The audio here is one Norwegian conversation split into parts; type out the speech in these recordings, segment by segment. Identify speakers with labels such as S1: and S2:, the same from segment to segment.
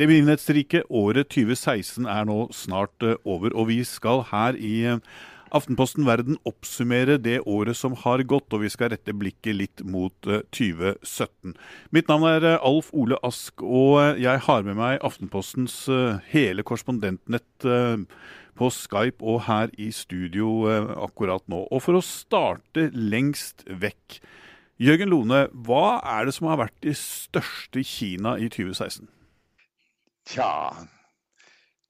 S1: Det begivenhetsrike året 2016 er nå snart eh, over, og vi skal her i eh, Aftenposten Verden oppsummere det året som har gått, og vi skal rette blikket litt mot 2017. Mitt navn er Alf Ole Ask, og jeg har med meg Aftenpostens hele korrespondentnett på Skype og her i studio akkurat nå. Og for å starte lengst vekk. Jørgen Lone, hva er det som har vært de største Kina i 2016?
S2: Tja,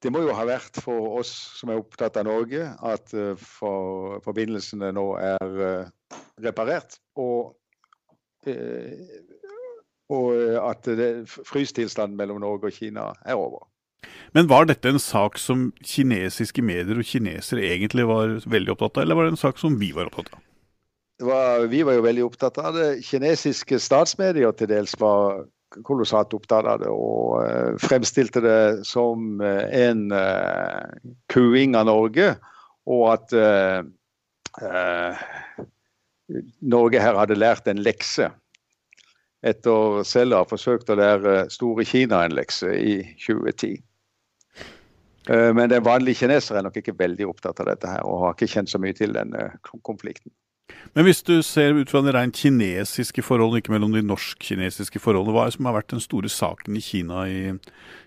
S2: det må jo ha vært for oss som er opptatt av Norge, at uh, for, forbindelsene nå er uh, reparert. Og, uh, og at det, frystilstanden mellom Norge og Kina er over.
S1: Men var dette en sak som kinesiske medier og kinesere egentlig var veldig opptatt av, eller var det en sak som vi var opptatt av?
S2: Var, vi var jo veldig opptatt av det. Kinesiske statsmedier til dels var kolossalt opptatt av det og uh, fremstilte det som uh, en uh, kuing av Norge. Og at Norge her hadde lært en lekse. Etter selv å ha forsøkt å lære store Kina en lekse i 2010. Men den vanlige kineser er nok ikke veldig opptatt av dette her, og har ikke kjent så mye til denne konflikten.
S1: Men hvis du ser ut fra de rent kinesiske forholdene, ikke mellom de norsk-kinesiske forholdene, hva er det som har vært den store saken i Kina i,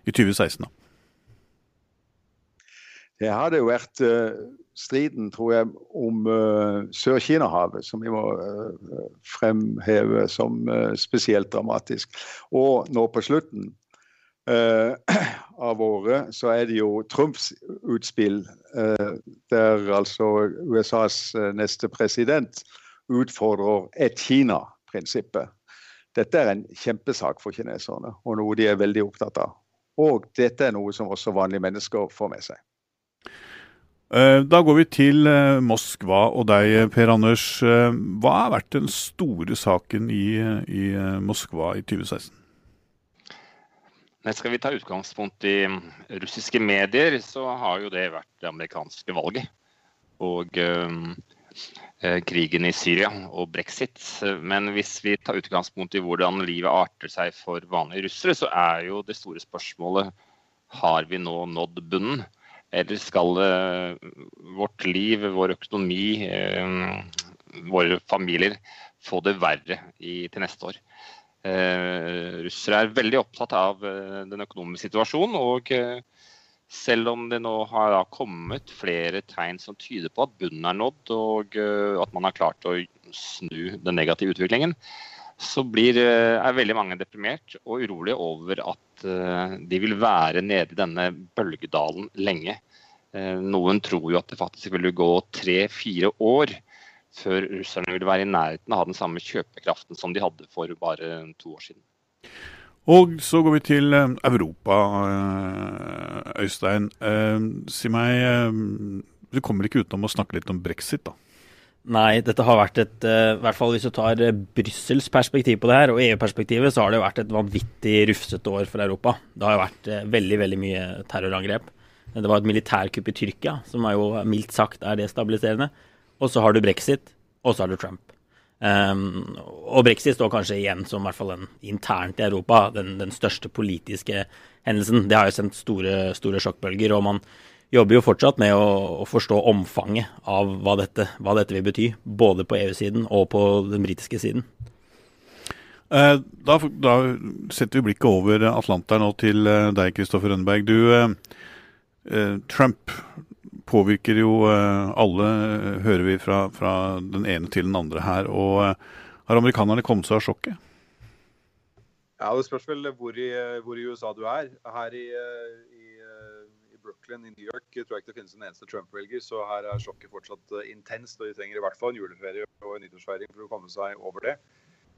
S1: i 2016? da?
S2: Det hadde jo vært uh, striden, tror jeg, om uh, Sør-Kina-havet, som vi må uh, fremheve som spesielt dramatisk. Og nå på slutten av året så er det jo Trumps utspill Eh, der altså USAs eh, neste president utfordrer ett Kina-prinsippet. Dette er en kjempesak for kineserne, og noe de er veldig opptatt av. Og dette er noe som også vanlige mennesker får med seg.
S1: Eh, da går vi til Moskva og deg, Per Anders. Hva har vært den store saken i, i Moskva i 2016?
S3: Skal vi ta utgangspunkt i mm, russiske medier, så har jo det vært det amerikanske valget. Og eh, krigen i Syria og brexit. Men hvis vi tar utgangspunkt i hvordan livet arter seg for vanlige russere, så er jo det store spørsmålet har vi nå nådd bunnen. Eller skal eh, vårt liv, vår økonomi, eh, våre familier få det verre i, til neste år? Eh, russere er veldig opptatt av eh, den økonomiske situasjonen. og eh, selv om det nå har kommet flere tegn som tyder på at bunnen er nådd, og at man har klart å snu den negative utviklingen, så blir, er veldig mange deprimert og urolige over at de vil være nede i denne bølgedalen lenge. Noen tror jo at det faktisk vil gå tre-fire år før russerne vil være i nærheten av å ha den samme kjøpekraften som de hadde for bare to år siden.
S1: Og så går vi til eh, Europa, eh, Øystein. Eh, si meg, du kommer ikke utenom å snakke litt om brexit, da?
S4: Nei, dette har vært et I hvert fall hvis du tar Brussels perspektiv på det her, og EU-perspektivet, så har det vært et vanvittig rufsete år for Europa. Det har jo vært veldig, veldig mye terrorangrep. Det var et militærkupp i Tyrkia, som er jo mildt sagt er destabiliserende og så har du brexit, og så har du Trump. Um, og brexit står kanskje igjen som i hvert fall en, internt i Europa den, den, største politiske hendelsen. Det har jo sendt store, store sjokkbølger, og man jobber jo fortsatt med å, å forstå omfanget av hva dette, hva dette, vil bety. Både på EU-siden og på den britiske siden.
S1: Eh, da, da, setter vi blikket over Atlanteren og til eh, deg, Kristoffer Rønneberg. Du, eh, eh Trump påvirker jo eh, alle, eh, hører vi fra, fra, den ene til den andre her. og eh, Har amerikanerne kommet seg av sjokket?
S5: Ja, Det spørs vel hvor i, hvor i USA du er. Her i, i, i, Brooklyn i New York tror jeg ikke det finnes en eneste Trump-velger, så her er sjokket fortsatt intenst. og De trenger i hvert fall en juleferie og en nyttårsfeiring for å komme seg over det.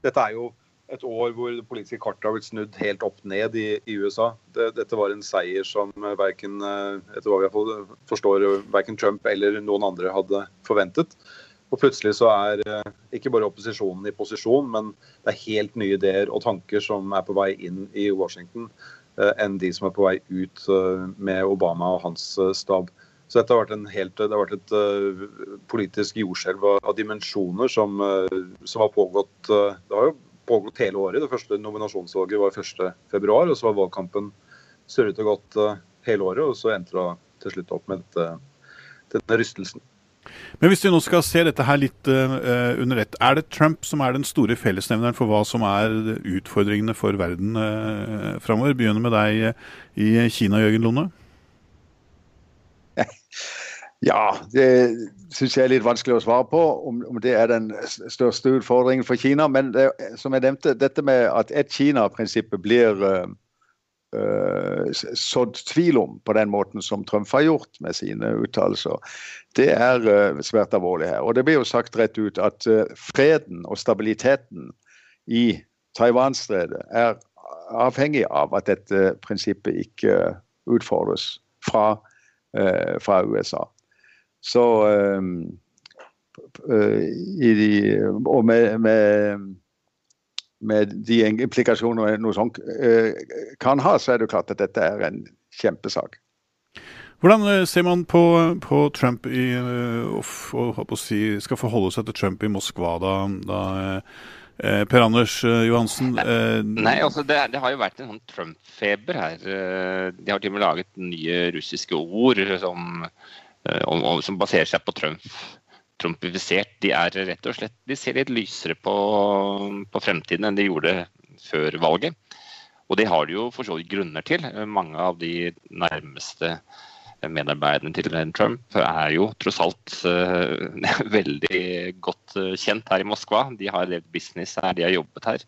S5: Dette er jo et år hvor det politiske kartet har blitt snudd helt opp ned i, i USA. Det, dette var en seier som verken, eh, etter hva vi forstår, verken Trump eller noen andre hadde forventet. Og plutselig så er eh, ikke bare opposisjonen i posisjon, men det er helt nye ideer og tanker som er på vei inn i Washington, eh, enn de som er på vei ut med Obama og hans stab. Så dette har vært, en helt, det har vært et politisk jordskjelv av, dimensjoner som, som har pågått Det har jo pågått hele året. Det første nominasjonsvalget var 1.2, og så var valgkampen surret og gått hele året, og så endte det til slutt opp med dette, denne rystelsen.
S1: Men hvis vi nå skal se dette her litt uh, under ett, er det Trump som er den store fellesnevneren for hva som er utfordringene for verden uh, framover? Begynner med deg i Kina, Jørgen Londe.
S2: Ja, det syns jeg er litt vanskelig å svare på, om, om, det er den største utfordringen for Kina. Men det, som jeg nevnte, dette med at ett Kina-prinsippet blir uh, sådd tvil om på den måten som Trump har gjort med sine uttalelser, det er uh, svært alvorlig her. Og det blir jo sagt rett ut at freden og stabiliteten i Taiwan-stredet er avhengig av at dette prinsippet ikke utfordres fra, fra USA. Så de, Og med, med med de implikasjoner noe sånt eh, kan ha, så er det jo klart at dette er en kjempesak.
S1: Hvordan eh, ser man på, på Trump i, eh, og, si, skal forholde seg til Trump i Moskva da, da Per Anders Johansen?
S3: Nei, altså det, det, har jo vært en sånn Trump-feber her. De har til og med laget nye russiske ord som, som baserer seg på Trump trumpifisert. De er rett og slett De ser litt lysere på, på fremtiden enn de gjorde før valget. Og det har de jo for så vidt grunner til. Mange av de nærmeste medarbeiderne til Trump er jo tross alt uh, veldig godt kjent her i Moskva. De har levd business her, de har jobbet her.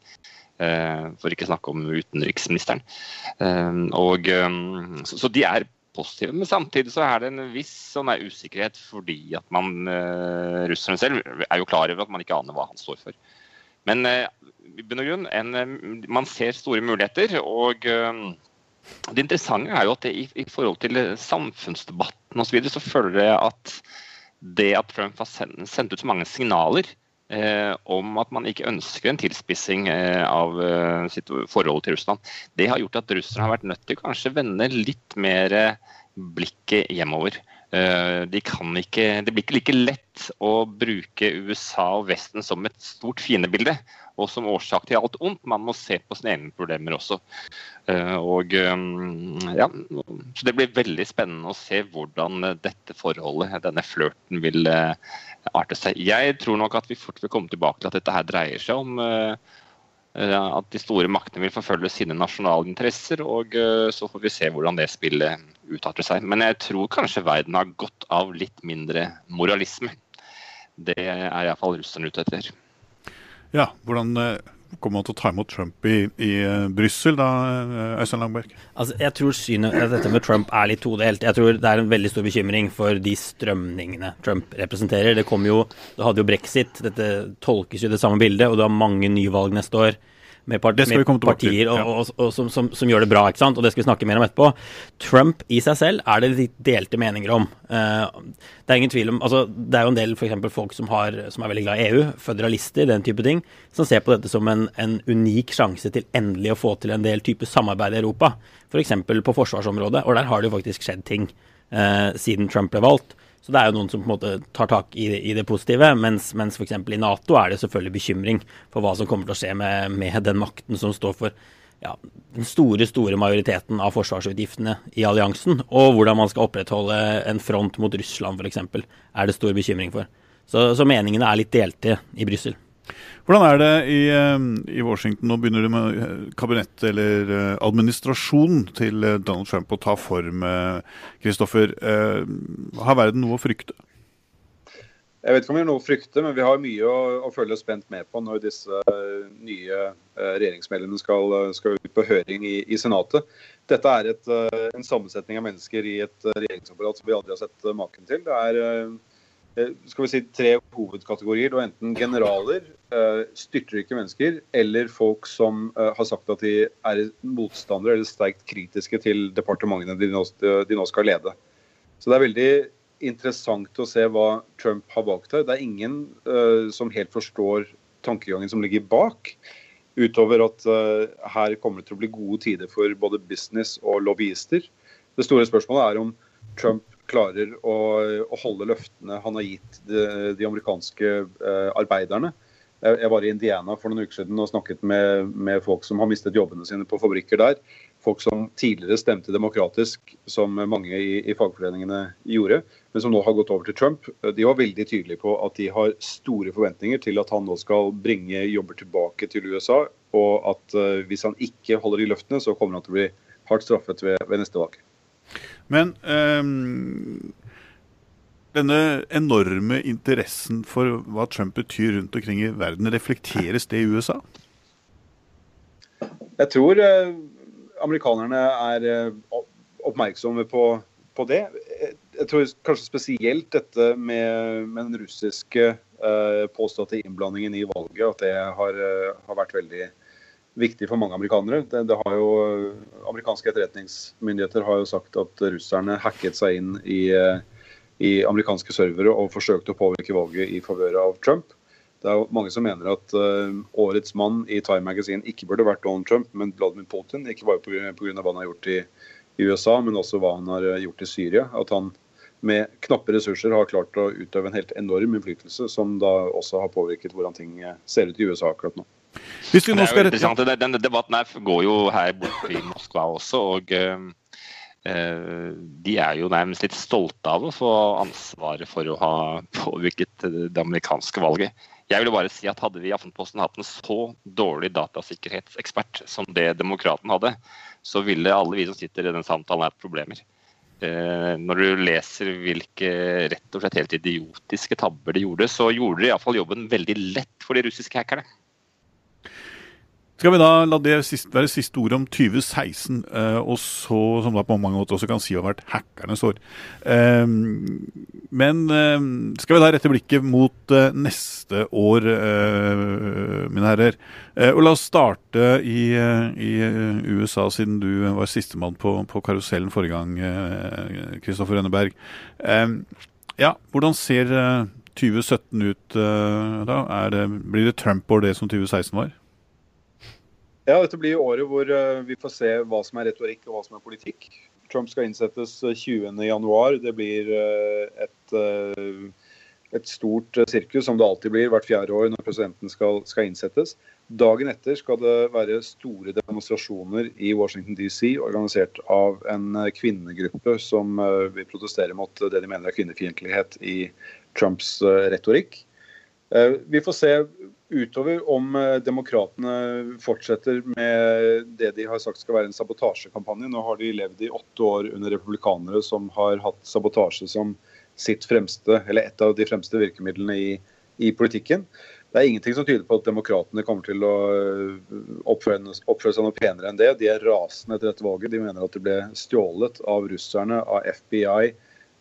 S3: Uh, for ikke snakke om utenriksministeren. og, um, så, så, de er positive. Men samtidig så er det en viss sånn usikkerhet fordi at man uh, russerne selv er jo klar over at man ikke aner hva han står for. Men uh, i bunn og grunn, en, uh, man ser store muligheter. og det interessante er jo at det, i, i, forhold til samfunnsdebatten osv. Så, videre, så føler jeg at det at Trump har sendt, sendt ut så mange signaler eh, om at man ikke ønsker en tilspissing eh, av eh, sitt forhold til Russland. Det har gjort at russerne har vært nødt til kanskje vende litt mer blikket hjemover. Eh, de ikke, det blir ikke like lett å bruke USA og Vesten som et stort fiendebilde og som årsak til alt ondt. Man må se på sine egne problemer også. Eh, og, eh, ja, så Det blir veldig spennende å se hvordan dette forholdet, denne flørten, vil arte seg. Jeg tror nok at vi fort vil komme tilbake til at dette her dreier seg om at de store maktene vil forfølge sine nasjonale interesser. Og så får vi se hvordan det spillet utarter seg. Men jeg tror kanskje verden har godt av litt mindre moralisme. Det er iallfall russerne ute etter.
S1: Ja, hvordan eh, kommer man til å ta imot Trump i, i uh, Brussel, da, eh, Øystein Langberg?
S4: Altså, jeg tror synet, dette med Trump er litt todelt. Jeg tror det er en veldig stor bekymring for de strømningene Trump representerer. Det kom jo, Du hadde jo brexit, dette tolkes jo det samme bildet, og du har mange nyvalg neste år med, part med partier og, og, og, som, som, som, gjør det bra, ikke sant? og det skal vi snakke mer om etterpå. Trump i seg selv er det de delte meninger om. Uh, det er ingen tvil om, altså det er jo en del for folk som, har, som er veldig glad i EU, føderalister, den type ting, som ser på dette som en, en unik sjanse til endelig å få til en del type samarbeid i Europa. F.eks. For på forsvarsområdet, og der har det jo faktisk skjedd ting uh, siden Trump ble valgt. Så det er jo noen som på en måte tar tak i det, i det positive, mens, mens f.eks. i Nato er det selvfølgelig bekymring for hva som kommer til å skje med, med den makten som står for ja, den store store majoriteten av forsvarsutgiftene i alliansen, og hvordan man skal opprettholde en front mot Russland f.eks., er det stor bekymring for. Så, så meningene er litt delte i Brussel.
S1: Hvordan er det i, eh, i, Washington? Nå begynner det med eh, kabinett eller eh, administrasjon til Donald Trump å ta form. Kristoffer, har verden noe å frykte?
S5: Jeg vet ikke om vi har noe å frykte, men vi har mye å, å følge spent med på når disse nye regjeringsmedlemmene skal, skal, ut på høring i, i Senatet. Dette er et, en sammensetning av mennesker i et regjeringsapparat som vi aldri har sett maken til. Det er skal vi si, tre hovedkategorier. Du har enten generaler, eh, styrtrike mennesker, eller folk som eh, har sagt at de er motstandere eller sterkt kritiske til departementene de nå, skal lede. Så det er veldig interessant å se hva Trump har valgt her. Det er ingen som helt forstår tankegangen som ligger bak. Utover at uh, her kommer det til å bli gode tider for både business og lobbyister. Det store spørsmålet er om Trump klarer å, å, holde løftene han har gitt de, de amerikanske eh, arbeiderne. Jeg, jeg, var i Indiana for noen uker siden og snakket med, med, folk som har mistet jobbene sine på fabrikker der. folk som tidligere stemte demokratisk, som mange i, i, fagforeningene gjorde, men som nå har gått over til Trump, de var veldig tydelige på at de har store forventninger til at han nå skal bringe jobber tilbake til USA, og at eh, hvis han ikke holder de løftene, så kommer han til å bli hardt straffet ved, ved neste valg.
S1: Men um, denne enorme interessen for hva Trump betyr rundt omkring i verden, reflekteres det i USA?
S5: Jeg tror uh, amerikanerne er uh, oppmerksomme på, på, det. Jeg tror kanskje spesielt dette med, med den russiske uh, påståtte innblandingen i valget, at det har, har vært veldig viktig for mange amerikanere. Det, det jo, amerikanske etterretningsmyndigheter har jo sagt at russerne hacket seg inn i, i amerikanske servere og forsøkte å påvirke valget i favør av Trump. Det er jo mange som mener at uh, årets mann i Time Magazine ikke burde vært Donald Trump, men Vladimir Putin. Ikke bare pga. hva han har gjort i, i, USA, men også hva han har gjort i Syria. At han med knappe ressurser har klart å utøve en helt enorm innflytelse, som da også har påvirket hvordan ting ser ut i USA akkurat nå.
S3: Hvis vi nå skal rette... Er Denne debatten går jo her borte i Moskva også. og uh, de er jo nærmest litt stolte av å få ansvaret for å ha påvirket det amerikanske valget. Jeg vil bare si at Hadde vi i Aftenposten hatt en så dårlig datasikkerhetsekspert som det Demokraten hadde, så ville alle vi som sitter i den samtalen hatt problemer. Eh, når du leser hvilke rett og slett helt idiotiske tabber de gjorde, så gjorde de iallfall jobben veldig lett for de russiske hackerne.
S1: Skal vi da la det være siste ord om 2016, eh, og så, som da på mange måter også kan si har vært hackernes år. Eh, men eh, skal vi da rette blikket mot eh, neste år, eh, mine herrer. Eh, og la oss starte i, i, USA, siden du var sistemann på, på karusellen forrige gang, Kristoffer Rønneberg. ja, hvordan ser 2017 ut da? Det, blir det Trump-år det som 2016 var?
S5: Ja, Dette blir året hvor eh, vi får se hva som er retorikk og hva som er politikk. Trump skal innsettes 20.1. Eh, det blir eh, et, et, stort sirkus, som det alltid blir hvert fjerde år når presidenten skal, skal, innsettes. Dagen etter skal det være store demonstrasjoner i Washington DC, organisert av en kvinnegruppe som vil protestere mot det de mener er kvinnefiendtlighet i Trumps retorikk. Vi får se utover om eh, demokratene fortsetter med det de har sagt skal være en sabotasjekampanje. Nå har de levd i åtte år under republikanere som har hatt sabotasje som sitt fremste, eller et av de fremste virkemidlene i, i politikken. Det er ingenting som tyder på at demokratene kommer til å eh, oppføre, oppføre, seg noe penere enn det. De er rasende etter dette valget. De mener at det ble stjålet av russerne, av FBI.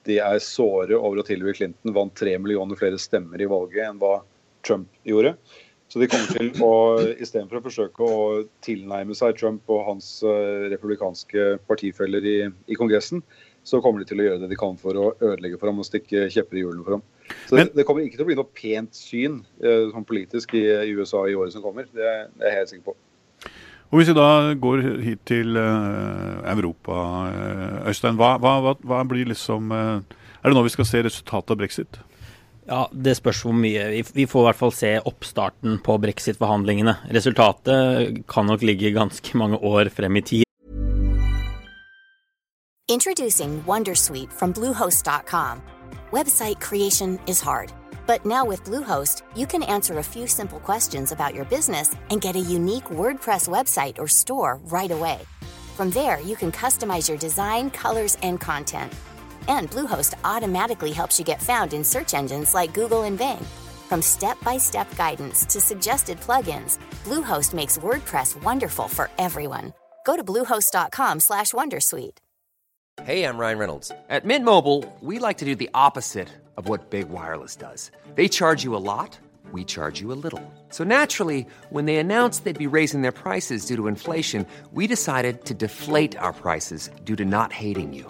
S5: De er såre over at Hillary Clinton vant tre millioner flere stemmer i valget enn hva Trump gjorde. Så de kommer til å, istedenfor å forsøke å tilnærme seg Trump og hans uh, republikanske partifeller i, i, Kongressen, så kommer de til å gjøre det de kan for å ødelegge for ham og stikke kjepper i hjulene for ham. Så Men, det, det, kommer ikke til å bli noe pent syn uh, sånn politisk i, i, USA i året som kommer. Det, det er jeg helt sikker på.
S1: Og Hvis vi da går hit til uh, Europa, Øystein, hva, hva, hva, blir liksom Er det nå vi skal se resultatet av brexit?
S4: Ja, Det spørs hvor mye. Vi får i hvert fall se oppstarten på brexit-forhandlingene. Resultatet kan nok ligge ganske mange år frem i tid. Introducing Wondersuite from Bluehost.com. Website creation is hard. But now with Bluehost, you can answer a few simple questions about your business and get a unique WordPress website or store right away. From there, you can customize your design, colors, and content – And Bluehost automatically helps you get found in search engines like Google and Bing. From step-by-step guidance to suggested plugins, Bluehost makes WordPress wonderful for everyone. Go to bluehost.com/wondersuite.
S6: Hey, I'm Ryan Reynolds. At Mint Mobile, we like to do the opposite of what Big Wireless does. They charge you a lot, we charge you a little. So naturally, when they announced they'd be raising their prices due to inflation, we decided to deflate our prices due to not hating you.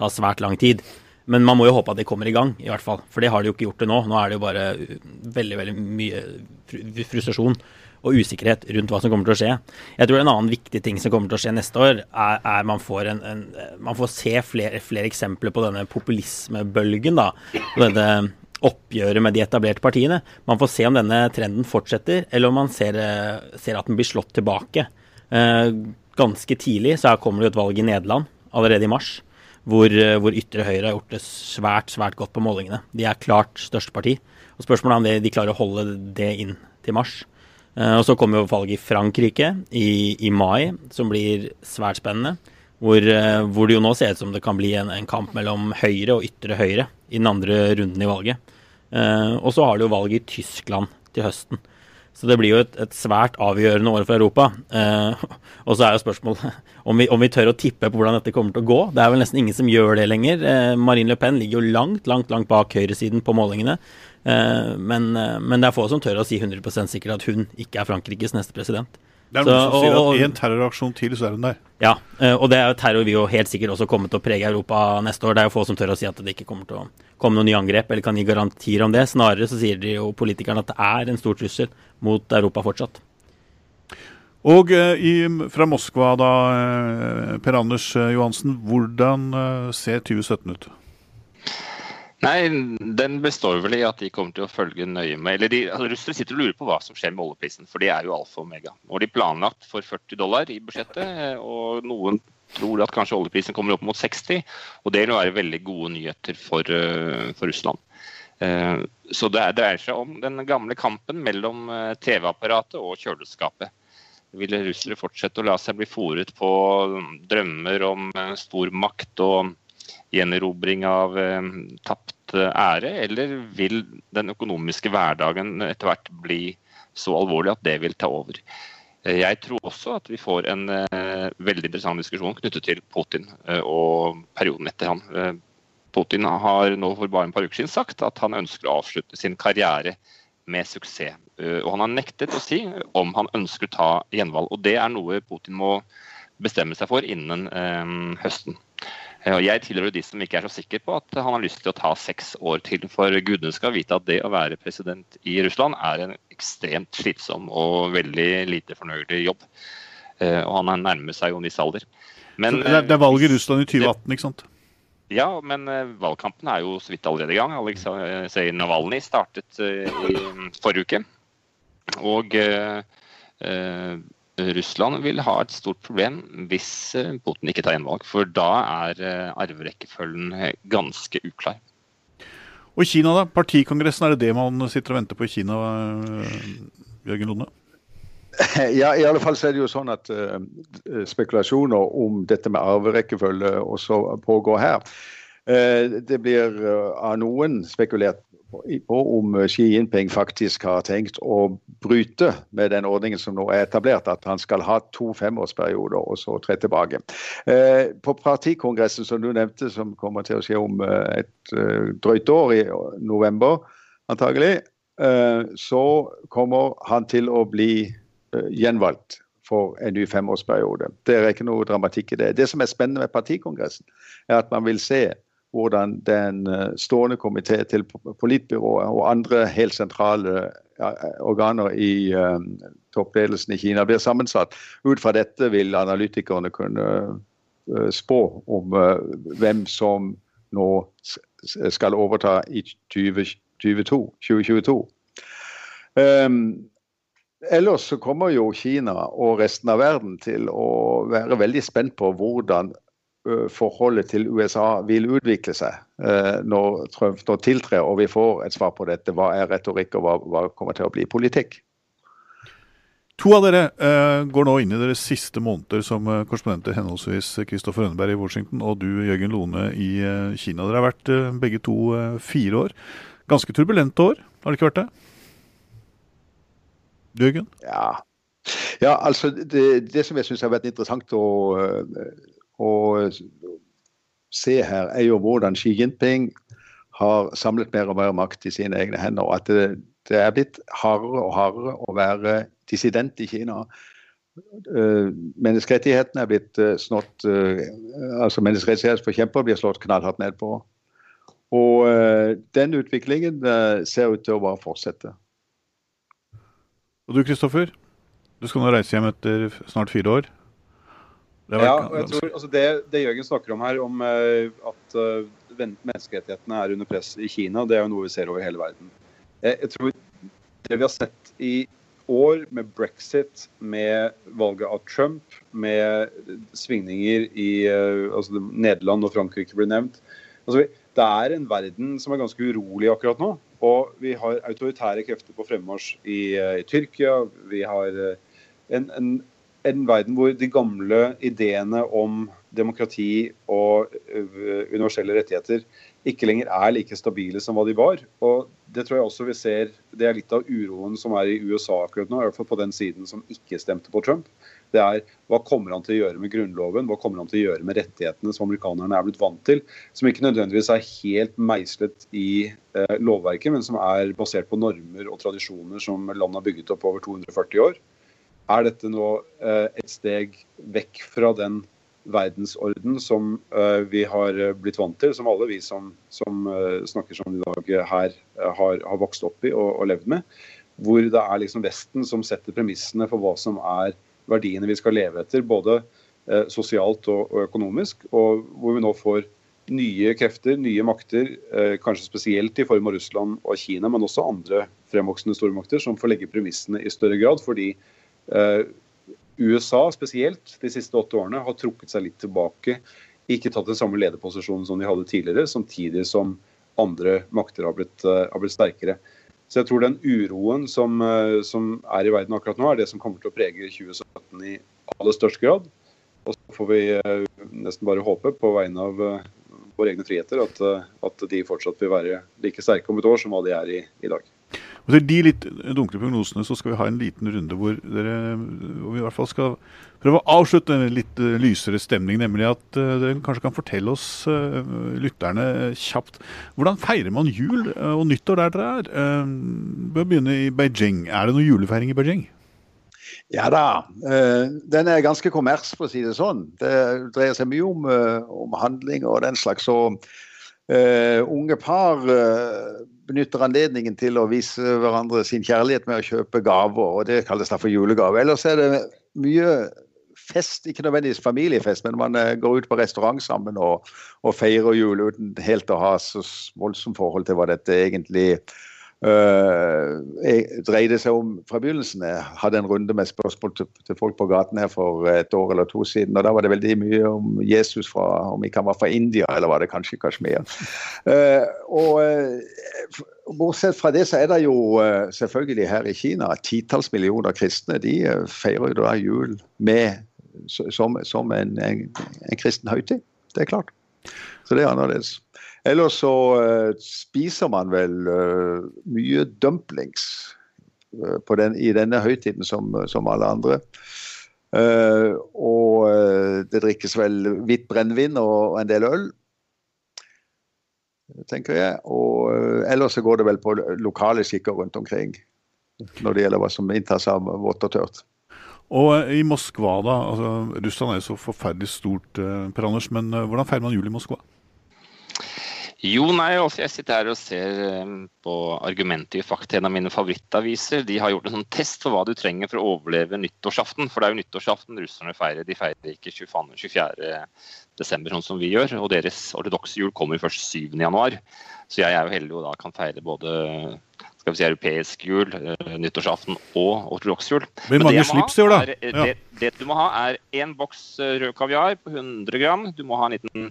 S4: ta svært lang tid. Men man må jo håpe at det kommer i gang, i hvert fall. For det har de jo ikke gjort det nå. Nå er det jo bare veldig, veldig mye frustrasjon og usikkerhet rundt hva som kommer til å skje. Jeg tror en annen viktig ting som kommer til å skje neste år, er, er man, får en, en, man får se flere, flere, eksempler på denne populismebølgen. da, og denne oppgjøret med de etablerte partiene. Man får se om denne trenden fortsetter, eller om man ser, ser at den blir slått tilbake. Eh, ganske tidlig så kommer det jo et valg i Nederland allerede i mars hvor, eh, hvor, ytre høyre har gjort det svært svært godt på målingene. De er klart største parti. og Spørsmålet er om de, klarer å holde det inn til mars. Uh, og Så kommer jo valget i Frankrike i, i, mai, som blir svært spennende. Hvor, uh, hvor, det jo nå ser ut som det kan bli en, en, kamp mellom høyre og ytre høyre i den andre runden i valget. Og så har du jo valget i Tyskland til høsten. Så det blir jo et, et svært avgjørende år for Europa. Eh, og så er jo spørsmålet om vi, om vi, tør å tippe på hvordan dette kommer til å gå. Det er vel nesten ingen som gjør det lenger. Eh, Marine Le Pen ligger jo langt, langt, langt bak høyresiden på målingene. Eh, men, eh, men, det er få som tør å si 100% sikkert at hun ikke er Frankrikes neste president.
S1: Det er noen som sier at en terroraksjon til, så er hun der.
S4: Ja, eh, og det er jo terror vil jo helt sikkert også komme til å prege Europa neste år. Det er jo få som tør å si at det ikke kommer til å komme noen nye angrep, eller kan gi garantier om det. Snarere så sier de jo politikerne at det er en stor trussel mot Europa fortsatt.
S1: Og eh, i, fra Moskva, da, eh, Per Anders Johansen. Hvordan ser 2017 ut?
S3: Nei, Den består vel i at de kommer til å følge nøye med eller de, altså Russere sitter og lurer på hva som skjer med oljeprisen, for det er jo alfa og omega. Nå har de planlagt for 40 dollar i budsjettet, og noen tror at kanskje oljeprisen kommer opp mot 60. Og det vil være veldig gode nyheter for, uh, for Russland. Uh, så det dreier seg om den gamle kampen mellom uh, TV-apparatet og kjøleskapet. Vil russere fortsette å la seg bli fòret på drømmer om stor makt og gjenerobring av eh, tapt eh, ære, eller vil den økonomiske hverdagen etter hvert bli så alvorlig at det vil ta over? Eh, jeg tror også at vi får en uh, veldig interessant diskusjon knyttet til Putin uh, og perioden etter han. Putin har nå for bare en par uker siden sagt at han ønsker å avslutte sin karriere med suksess. og han har nektet å si om han ønsker å ta gjenvalg. Og det er noe Putin må bestemme seg for innen høsten. Jeg tilhører de som ikke er så sikre på at han har lyst til å ta seks år til. For gudene skal vite at det å være president i Russland er en ekstremt slitsom og veldig lite fornøyelig jobb. Eh, og han nærmer seg jo en viss alder.
S1: Men, det, er, det er valg i Russland i 2018, ikke sant?
S3: Ja, men eh, valgkampen er jo så vidt allerede i gang. Aleksej Navalnyj startet eh, i forrige uke. Og Russland vil ha et stort problem hvis eh, Putin ikke tar gjenvalg. For da er eh, arverekkefølgen eh, ganske uklar.
S1: Og Kina, da? Partikongressen, er det det man sitter og venter på i Kina, Jørgen Lunde?
S2: Ja, i alle fall så er det jo sånn at uh, spekulasjoner om dette med arverekkefølge også pågår her. Uh, det blir uh, av noen spekulert på om Xi Jinping faktisk har tenkt å bryte med den ordningen som nå er etablert, at han skal ha to femårsperioder og så tre tilbake. Eh, på partikongressen som du nevnte, som kommer til å skje om eh, et eh, drøyt år, i november antagelig, så kommer han til å bli gjenvalgt for en ny femårsperiode. Det er ikke noe dramatikk i det. Det som er spennende med partikongressen, er at man vil se hvordan den eh, stående komité til politbyrået og andre helt sentrale organer i uh, toppledelsen i Kina blir sammensatt. Ut fra dette vil analytikerne kunne uh, spå om hvem som nå skal overta i 2022. 2022. Um, ellers så kommer jo Kina og resten av verden til å være veldig spent på hvordan forholdet til USA vil utvikle seg når Trump nå tiltrer og vi får et svar på dette. Hva er retorikk, og hva, hva kommer til å bli politikk?
S1: To av dere uh, går nå inn i deres siste måneder som uh, korrespondenter, henholdsvis Kristoffer Rønneberg i Washington og du, Jørgen Lone, i uh, Kina. Dere har vært begge to fire år. Ganske turbulente år, har det ikke vært det? Jørgen?
S2: Ja, ja altså det, det som jeg syns har vært interessant å, å, se her, er jo hvordan Xi Jinping har samlet mer og mer makt i sine egne hender. og at det, det er blitt hardere og hardere å være dissident i Kina. Uh, menneskerettighetene er blitt snått uh, altså Menneskerettighetsforkjempere blir slått knallhardt ned på. Og den utviklingen ser ut til å bare fortsette.
S1: Og du Kristoffer, du skal nå reise hjem etter snart fire år.
S5: Ja, og jeg tror altså det, det Jørgen snakker om her, om at menneskerettighetene er under press i Kina, det er jo noe vi ser over hele verden. Jeg, jeg tror det vi har sett i år med brexit, med valget av Trump, med svingninger i uh, altså Nederland og Frankrike blir nevnt. Altså, det er en verden som er ganske urolig akkurat nå. Og vi har autoritære krefter på fremmarsj i, i Tyrkia. Vi har en, en, en, verden hvor de gamle ideene om demokrati og universelle rettigheter ikke lenger er like stabile som hva de var. Og Det tror jeg også vi ser, det er litt av uroen som er i USA akkurat nå, i hvert fall på den siden som ikke stemte på Trump. Det er hva kommer han til å gjøre med grunnloven, hva kommer han til å gjøre med rettighetene som amerikanerne er blitt vant til, som ikke nødvendigvis er helt meislet i eh, lovverket, men som er basert på normer og tradisjoner som landet har bygget opp over 240 år. Er dette nå eh, et steg vekk fra den verdensorden som uh, vi har eh, blitt vant til, som alle vi som, som snakker sånn i dag her, har, har, vokst opp i og, og, levd med. Hvor det er liksom Vesten som setter premissene for hva som er verdiene vi skal leve etter, både sosialt og, økonomisk. Og hvor vi nå får nye krefter, nye makter, kanskje spesielt i form av Russland og Kina, men også andre fremvoksende stormakter, som får legge premissene i større grad. fordi USA spesielt de siste åtte årene har trukket seg litt tilbake. Ikke tatt den samme lederposisjonen som de hadde tidligere, samtidig som andre makter har blitt, uh, har blitt sterkere. Så jeg tror den uroen som, uh, som, er i verden akkurat nå, er det som kommer til å prege 2017 i aller størst grad. Og så får vi nesten bare håpe på vegne av våre egne friheter at, at, de fortsatt vil være like sterke om et år som hva de er i, i dag.
S1: Og Til de litt dunkle prognosene så skal vi ha en liten runde hvor, dere, hvor vi i hvert fall skal prøve å avslutte en litt uh, lysere stemning. Nemlig at uh, dere kanskje kan fortelle oss uh, lytterne kjapt hvordan feirer man jul og nyttår der dere er? Vi bør begynne i Beijing. Er det noe julefeiring i Beijing?
S2: Ja da. Den er ganske kommers, for å si det sånn. Det dreier seg mye om, om handling og den slags. Så uh, unge par uh, benytter anledningen til å vise hverandre sin kjærlighet med å kjøpe gaver, og det kalles da for julegave. Ellers er det mye fest, ikke nødvendigvis familiefest, men man uh, går ut på restaurant sammen og, og feirer jul uten helt å ha så voldsomt forhold til hva dette egentlig Uh, dreide seg om fra begynnelsen. Jeg hadde en runde med spørsmål til, folk på gaten her for et år eller to siden. og Da var det veldig mye om Jesus, fra, om ikke han var fra India, eller var det kanskje Kashmir. Uh, og uh, Bortsett fra det så er det jo selvfølgelig her i Kina titalls millioner kristne. De feirer jo da jul med, som, som en, en, en kristen høytid. Det er klart. Så det er annerledes. Ellers så uh, spiser man vel uh, mye dumplings uh, den, i denne høytiden som, som alle andre. og det drikkes vel hvitt brennevin og en del øl, tenker jeg. Og ellers så går det vel på lokale skikker rundt omkring når det gjelder hva som inntas av vått og tørt.
S1: Og i Moskva, da. altså Russland er jo så forferdelig stort, Per Anders. Men hvordan feirer man jul i Moskva?
S3: Jo, nei, altså jeg sitter her og ser eh, på Argumentet i Fakta, en av mine favorittaviser. De har gjort en sånn test for hva du trenger for å overleve nyttårsaften. For det er jo nyttårsaften russerne feirer. De feirer ikke 24. 24. desember sånn som vi gjør. Og deres ortodokse jul kommer først 7. januar. Så jeg er jo heldig og da kan feire både skal vi si, europeisk jul, eh, nyttårsaften og ortodoks jul.
S1: Men, mange slips da.
S3: Er, eh, det, det, du må ha, er én boks rød kaviar på 100 gram. Du må ha en liten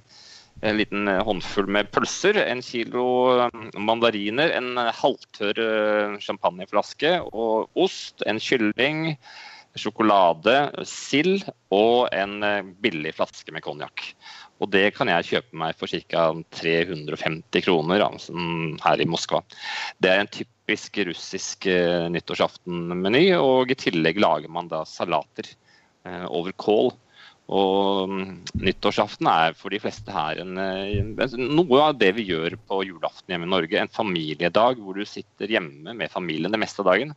S3: en liten eh, håndfull med pølser, en kilo eh, mandariner, en halvtørr eh, champagneflaske og ost, en kylling, sjokolade, sild og en billig flaske med konjakk. Og det kan jeg kjøpe meg for ca. 350 kroner altså, her i Moskva. Det er en typisk russisk nyttårsaftenmeny, og i tillegg lager man da salater over kål. Og mm, nyttårsaften er for de fleste her en, en, noe av det vi gjør på julaften hjemme i Norge. En familiedag hvor du sitter hjemme med familien det meste av dagen.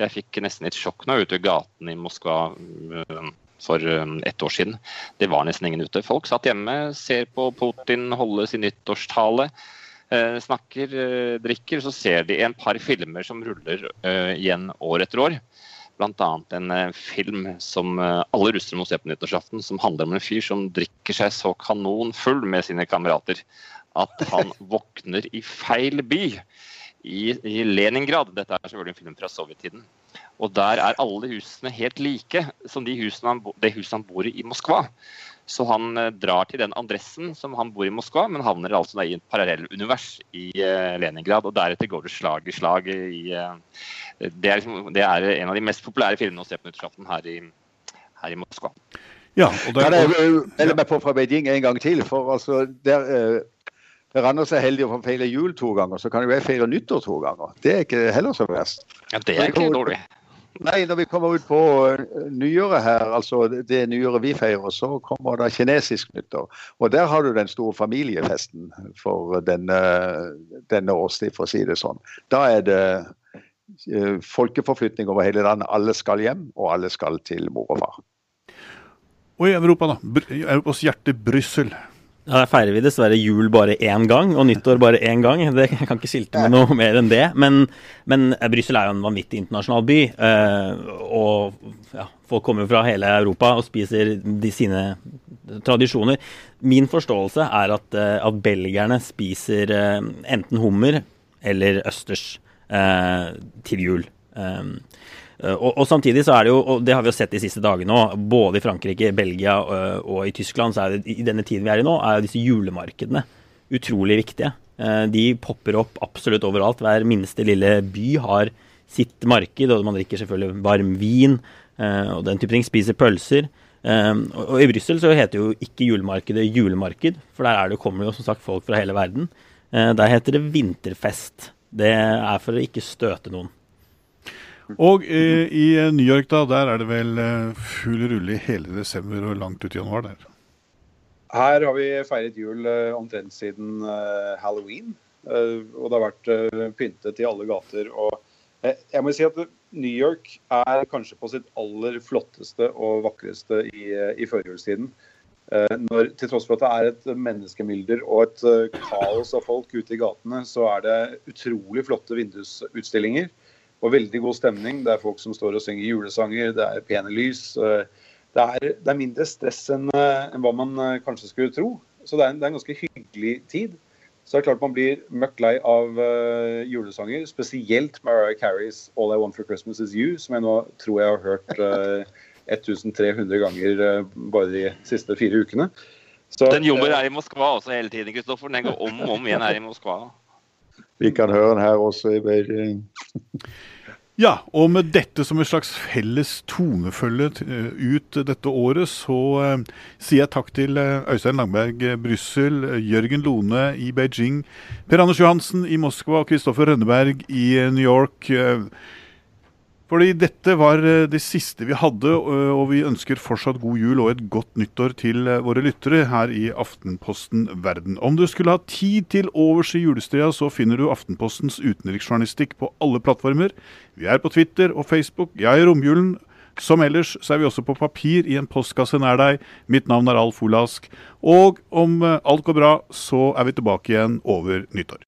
S3: Jeg fikk nesten et sjokk nå ute i gaten i Moskva mm, for um, ett år siden. Det var nesten ingen ute. Folk satt hjemme, ser på Putin holde sin nyttårstale. Eh, snakker, eh, drikker, så ser de en par filmer som ruller eh, igjen år etter år. Bl.a. en film som alle russere må se på nyttårsaften, som handler om en fyr som drikker seg så kanonfull med sine kamerater at han våkner i feil by. I, i Leningrad. Dette er selvfølgelig en film fra sovjettiden. Og der er alle husene helt like som de husene han, det huset han bor i i Moskva. Så han eh, drar til den adressen som han bor i Moskva, men havner altså i et parallellunivers i eh, Leningrad. Og deretter går det slag i slag i eh, det, er liksom, det, er en av de mest populære filmene å se på nyttårsaften her, her, i Moskva.
S2: Ja, og der, kan jeg melde meg på fra Beijing en gang til? For altså, der, eh, Randers er heldig å få feire jul to ganger, så kan jo jeg feire nyttår to ganger. Det er ikke heller så verst.
S3: Ja, Det er ikke dårlig.
S2: Nei, når vi kommer ut på eh, nyåret her, altså det nyåret vi feirer, så kommer det kinesisk nyttår. Og der har du den store familiefesten for denne, denne årstid, for å si det sånn. Da er det eh, folkeforflytning over hele landet. Alle skal hjem, og alle skal til mor og far.
S1: Og i Europa, da. Europas hjerte, Brussel.
S4: Ja, Der feirer vi dessverre jul bare én gang, og nyttår bare én gang. Det jeg kan ikke skilte med noe mer enn det. Men, men eh, Brussel er jo en vanvittig internasjonal by. Eh, og ja, folk kommer fra hele Europa og spiser de sine tradisjoner. Min forståelse er at, eh, at belgierne spiser enten hummer eller østers til jul. Eh, og, og, samtidig så er det jo, og det har vi jo sett de siste dagene òg, både i Frankrike, Belgia og, eh, og, i Tyskland, så er det i denne tiden vi er i nå, er disse julemarkedene utrolig viktige. Eh, de popper opp absolutt overalt. Hver minste lille by har sitt marked, og man drikker selvfølgelig varm vin og den type ting. Spiser pølser. Og i Brussel så heter jo ikke julemarkedet julemarked, for der det, kommer jo som sagt folk fra hele verden. Der heter det vinterfest. Det er for å ikke støte noen.
S1: Og eh, i eh, New York, da, der er det vel eh, full rulle i hele desember og langt ut i januar der?
S5: Her har vi feiret jul eh, omtrent siden eh, halloween. Og det har vært pyntet i alle gater. og jeg må si at New York er kanskje på sitt aller flotteste og vakreste i, i førjulstiden. Når, til tross for at det er et menneskemylder og et kaos av folk ute i gatene, så er det utrolig flotte vindusutstillinger og veldig god stemning. Det er folk som står og synger julesanger, det er pene lys. Det er, det er mindre stress enn, eh, enn, hva man eh, kanskje skulle tro. Så det er, en, det er en ganske hyggelig tid. Så det er klart man blir møkk lei av uh, julesanger, spesielt Mariah Careys 'All I Want for Christmas Is You', som jeg nå tror jeg har hørt uh, 1300 ganger uh, bare de siste fire ukene.
S3: Så, den jobber her i Moskva også hele tiden, Kristoffer. Den går om og om igjen her i Moskva.
S2: Vi kan høre den her også i Beijing.
S1: Ja, og med dette som et slags felles tonefølge eh, ut dette året, så uh, sier jeg takk til uh, Øystein Langberg Brussel, Jørgen Lone i Beijing, Per Anders Johansen i Moskva og Kristoffer Rønneberg i New York. Fordi dette var eh, det siste vi hadde, og vi ønsker fortsatt god jul og et godt nyttår til eh, våre lyttere her i Aftenposten Verden. Om du skulle ha tid til overs i julestria, så finner du Aftenpostens utenriksjournalistikk på alle plattformer. Vi er på Twitter og Facebook. Ja, i romjulen. Som ellers så er vi også på papir i en postkasse nær deg. Mitt navn er Alf Olask. Og om eh, alt går bra, så er vi tilbake igjen over nyttår.